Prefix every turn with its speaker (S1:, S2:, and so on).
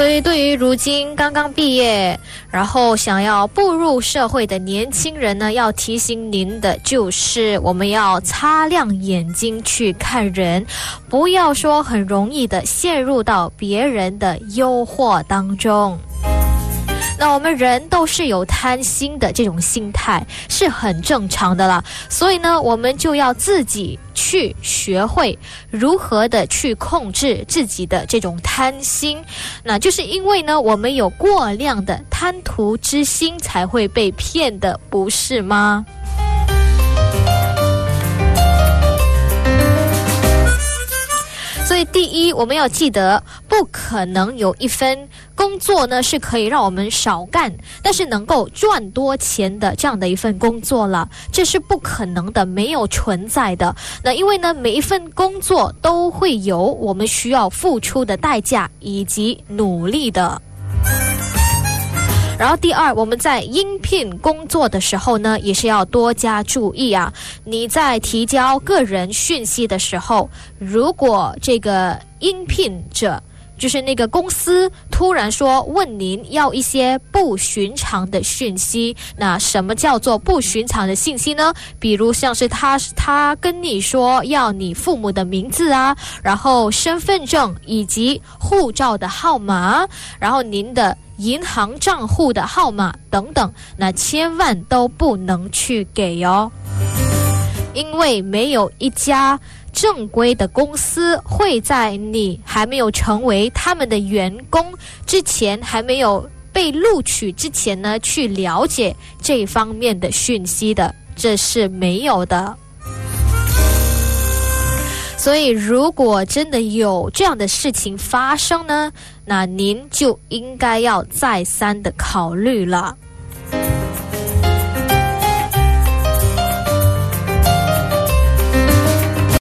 S1: 所以，对于如今刚刚毕业，然后想要步入社会的年轻人呢，要提醒您的就是，我们要擦亮眼睛去看人，不要说很容易的陷入到别人的诱惑当中。那我们人都是有贪心的这种心态，是很正常的啦。所以呢，我们就要自己去学会如何的去控制自己的这种贪心。那就是因为呢，我们有过量的贪图之心，才会被骗的，不是吗？第一，我们要记得，不可能有一份工作呢是可以让我们少干，但是能够赚多钱的这样的一份工作了，这是不可能的，没有存在的。那因为呢，每一份工作都会有我们需要付出的代价以及努力的。然后第二，我们在应聘工作的时候呢，也是要多加注意啊。你在提交个人讯息的时候，如果这个应聘者就是那个公司突然说问您要一些不寻常的讯息，那什么叫做不寻常的信息呢？比如像是他他跟你说要你父母的名字啊，然后身份证以及护照的号码，然后您的。银行账户的号码等等，那千万都不能去给哦，因为没有一家正规的公司会在你还没有成为他们的员工之前，还没有被录取之前呢，去了解这方面的讯息的，这是没有的。所以，如果真的有这样的事情发生呢，那您就应该要再三的考虑了。